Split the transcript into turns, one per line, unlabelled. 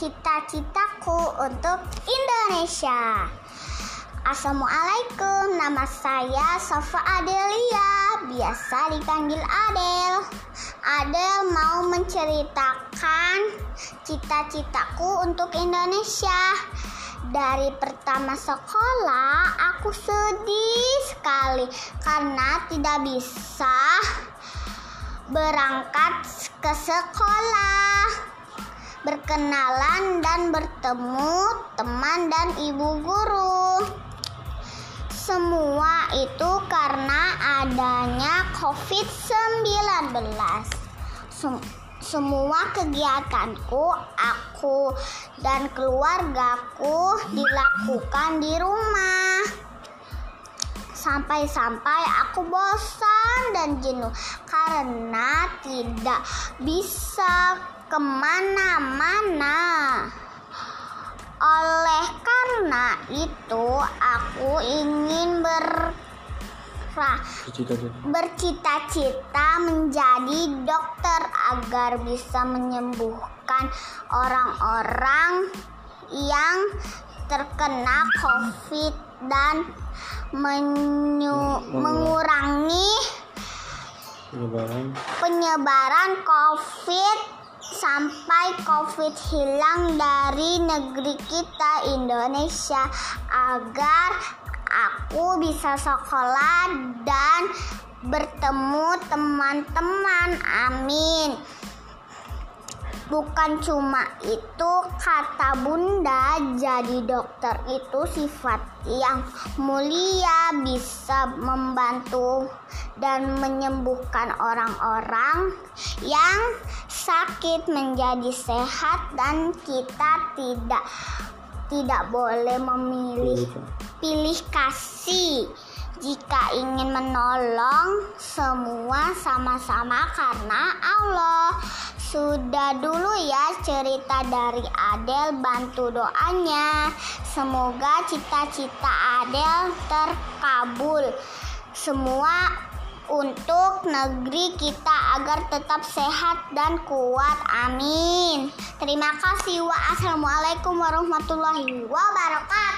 cita-citaku untuk Indonesia. Assalamualaikum, nama saya Safa Adelia, biasa dipanggil Adel. Adel mau menceritakan cita-citaku untuk Indonesia. Dari pertama sekolah, aku sedih sekali karena tidak bisa berangkat ke sekolah, berkenalan dan bertemu teman dan ibu guru. Semua itu karena adanya COVID-19. Sem- semua kegiatanku, aku dan keluargaku dilakukan di rumah. Sampai-sampai aku bosan dan jenuh karena tidak bisa ke mana-mana. Oleh karena itu, aku ingin ber bercita-cita menjadi dokter agar bisa menyembuhkan orang-orang yang terkena COVID dan menyu- mengurangi
penyebaran
penyebaran COVID sampai COVID hilang dari negeri kita Indonesia agar aku bisa sekolah dan bertemu teman-teman. Amin. Bukan cuma itu kata bunda jadi dokter itu sifat yang mulia bisa membantu dan menyembuhkan orang-orang yang sakit menjadi sehat dan kita tidak tidak boleh memilih pilih kasih jika ingin menolong semua sama-sama karena Allah. Sudah dulu ya cerita dari Adel bantu doanya. Semoga cita-cita Adel terkabul. Semua untuk negeri kita agar tetap sehat dan kuat. Amin. Terima kasih. Wassalamualaikum warahmatullahi wabarakatuh.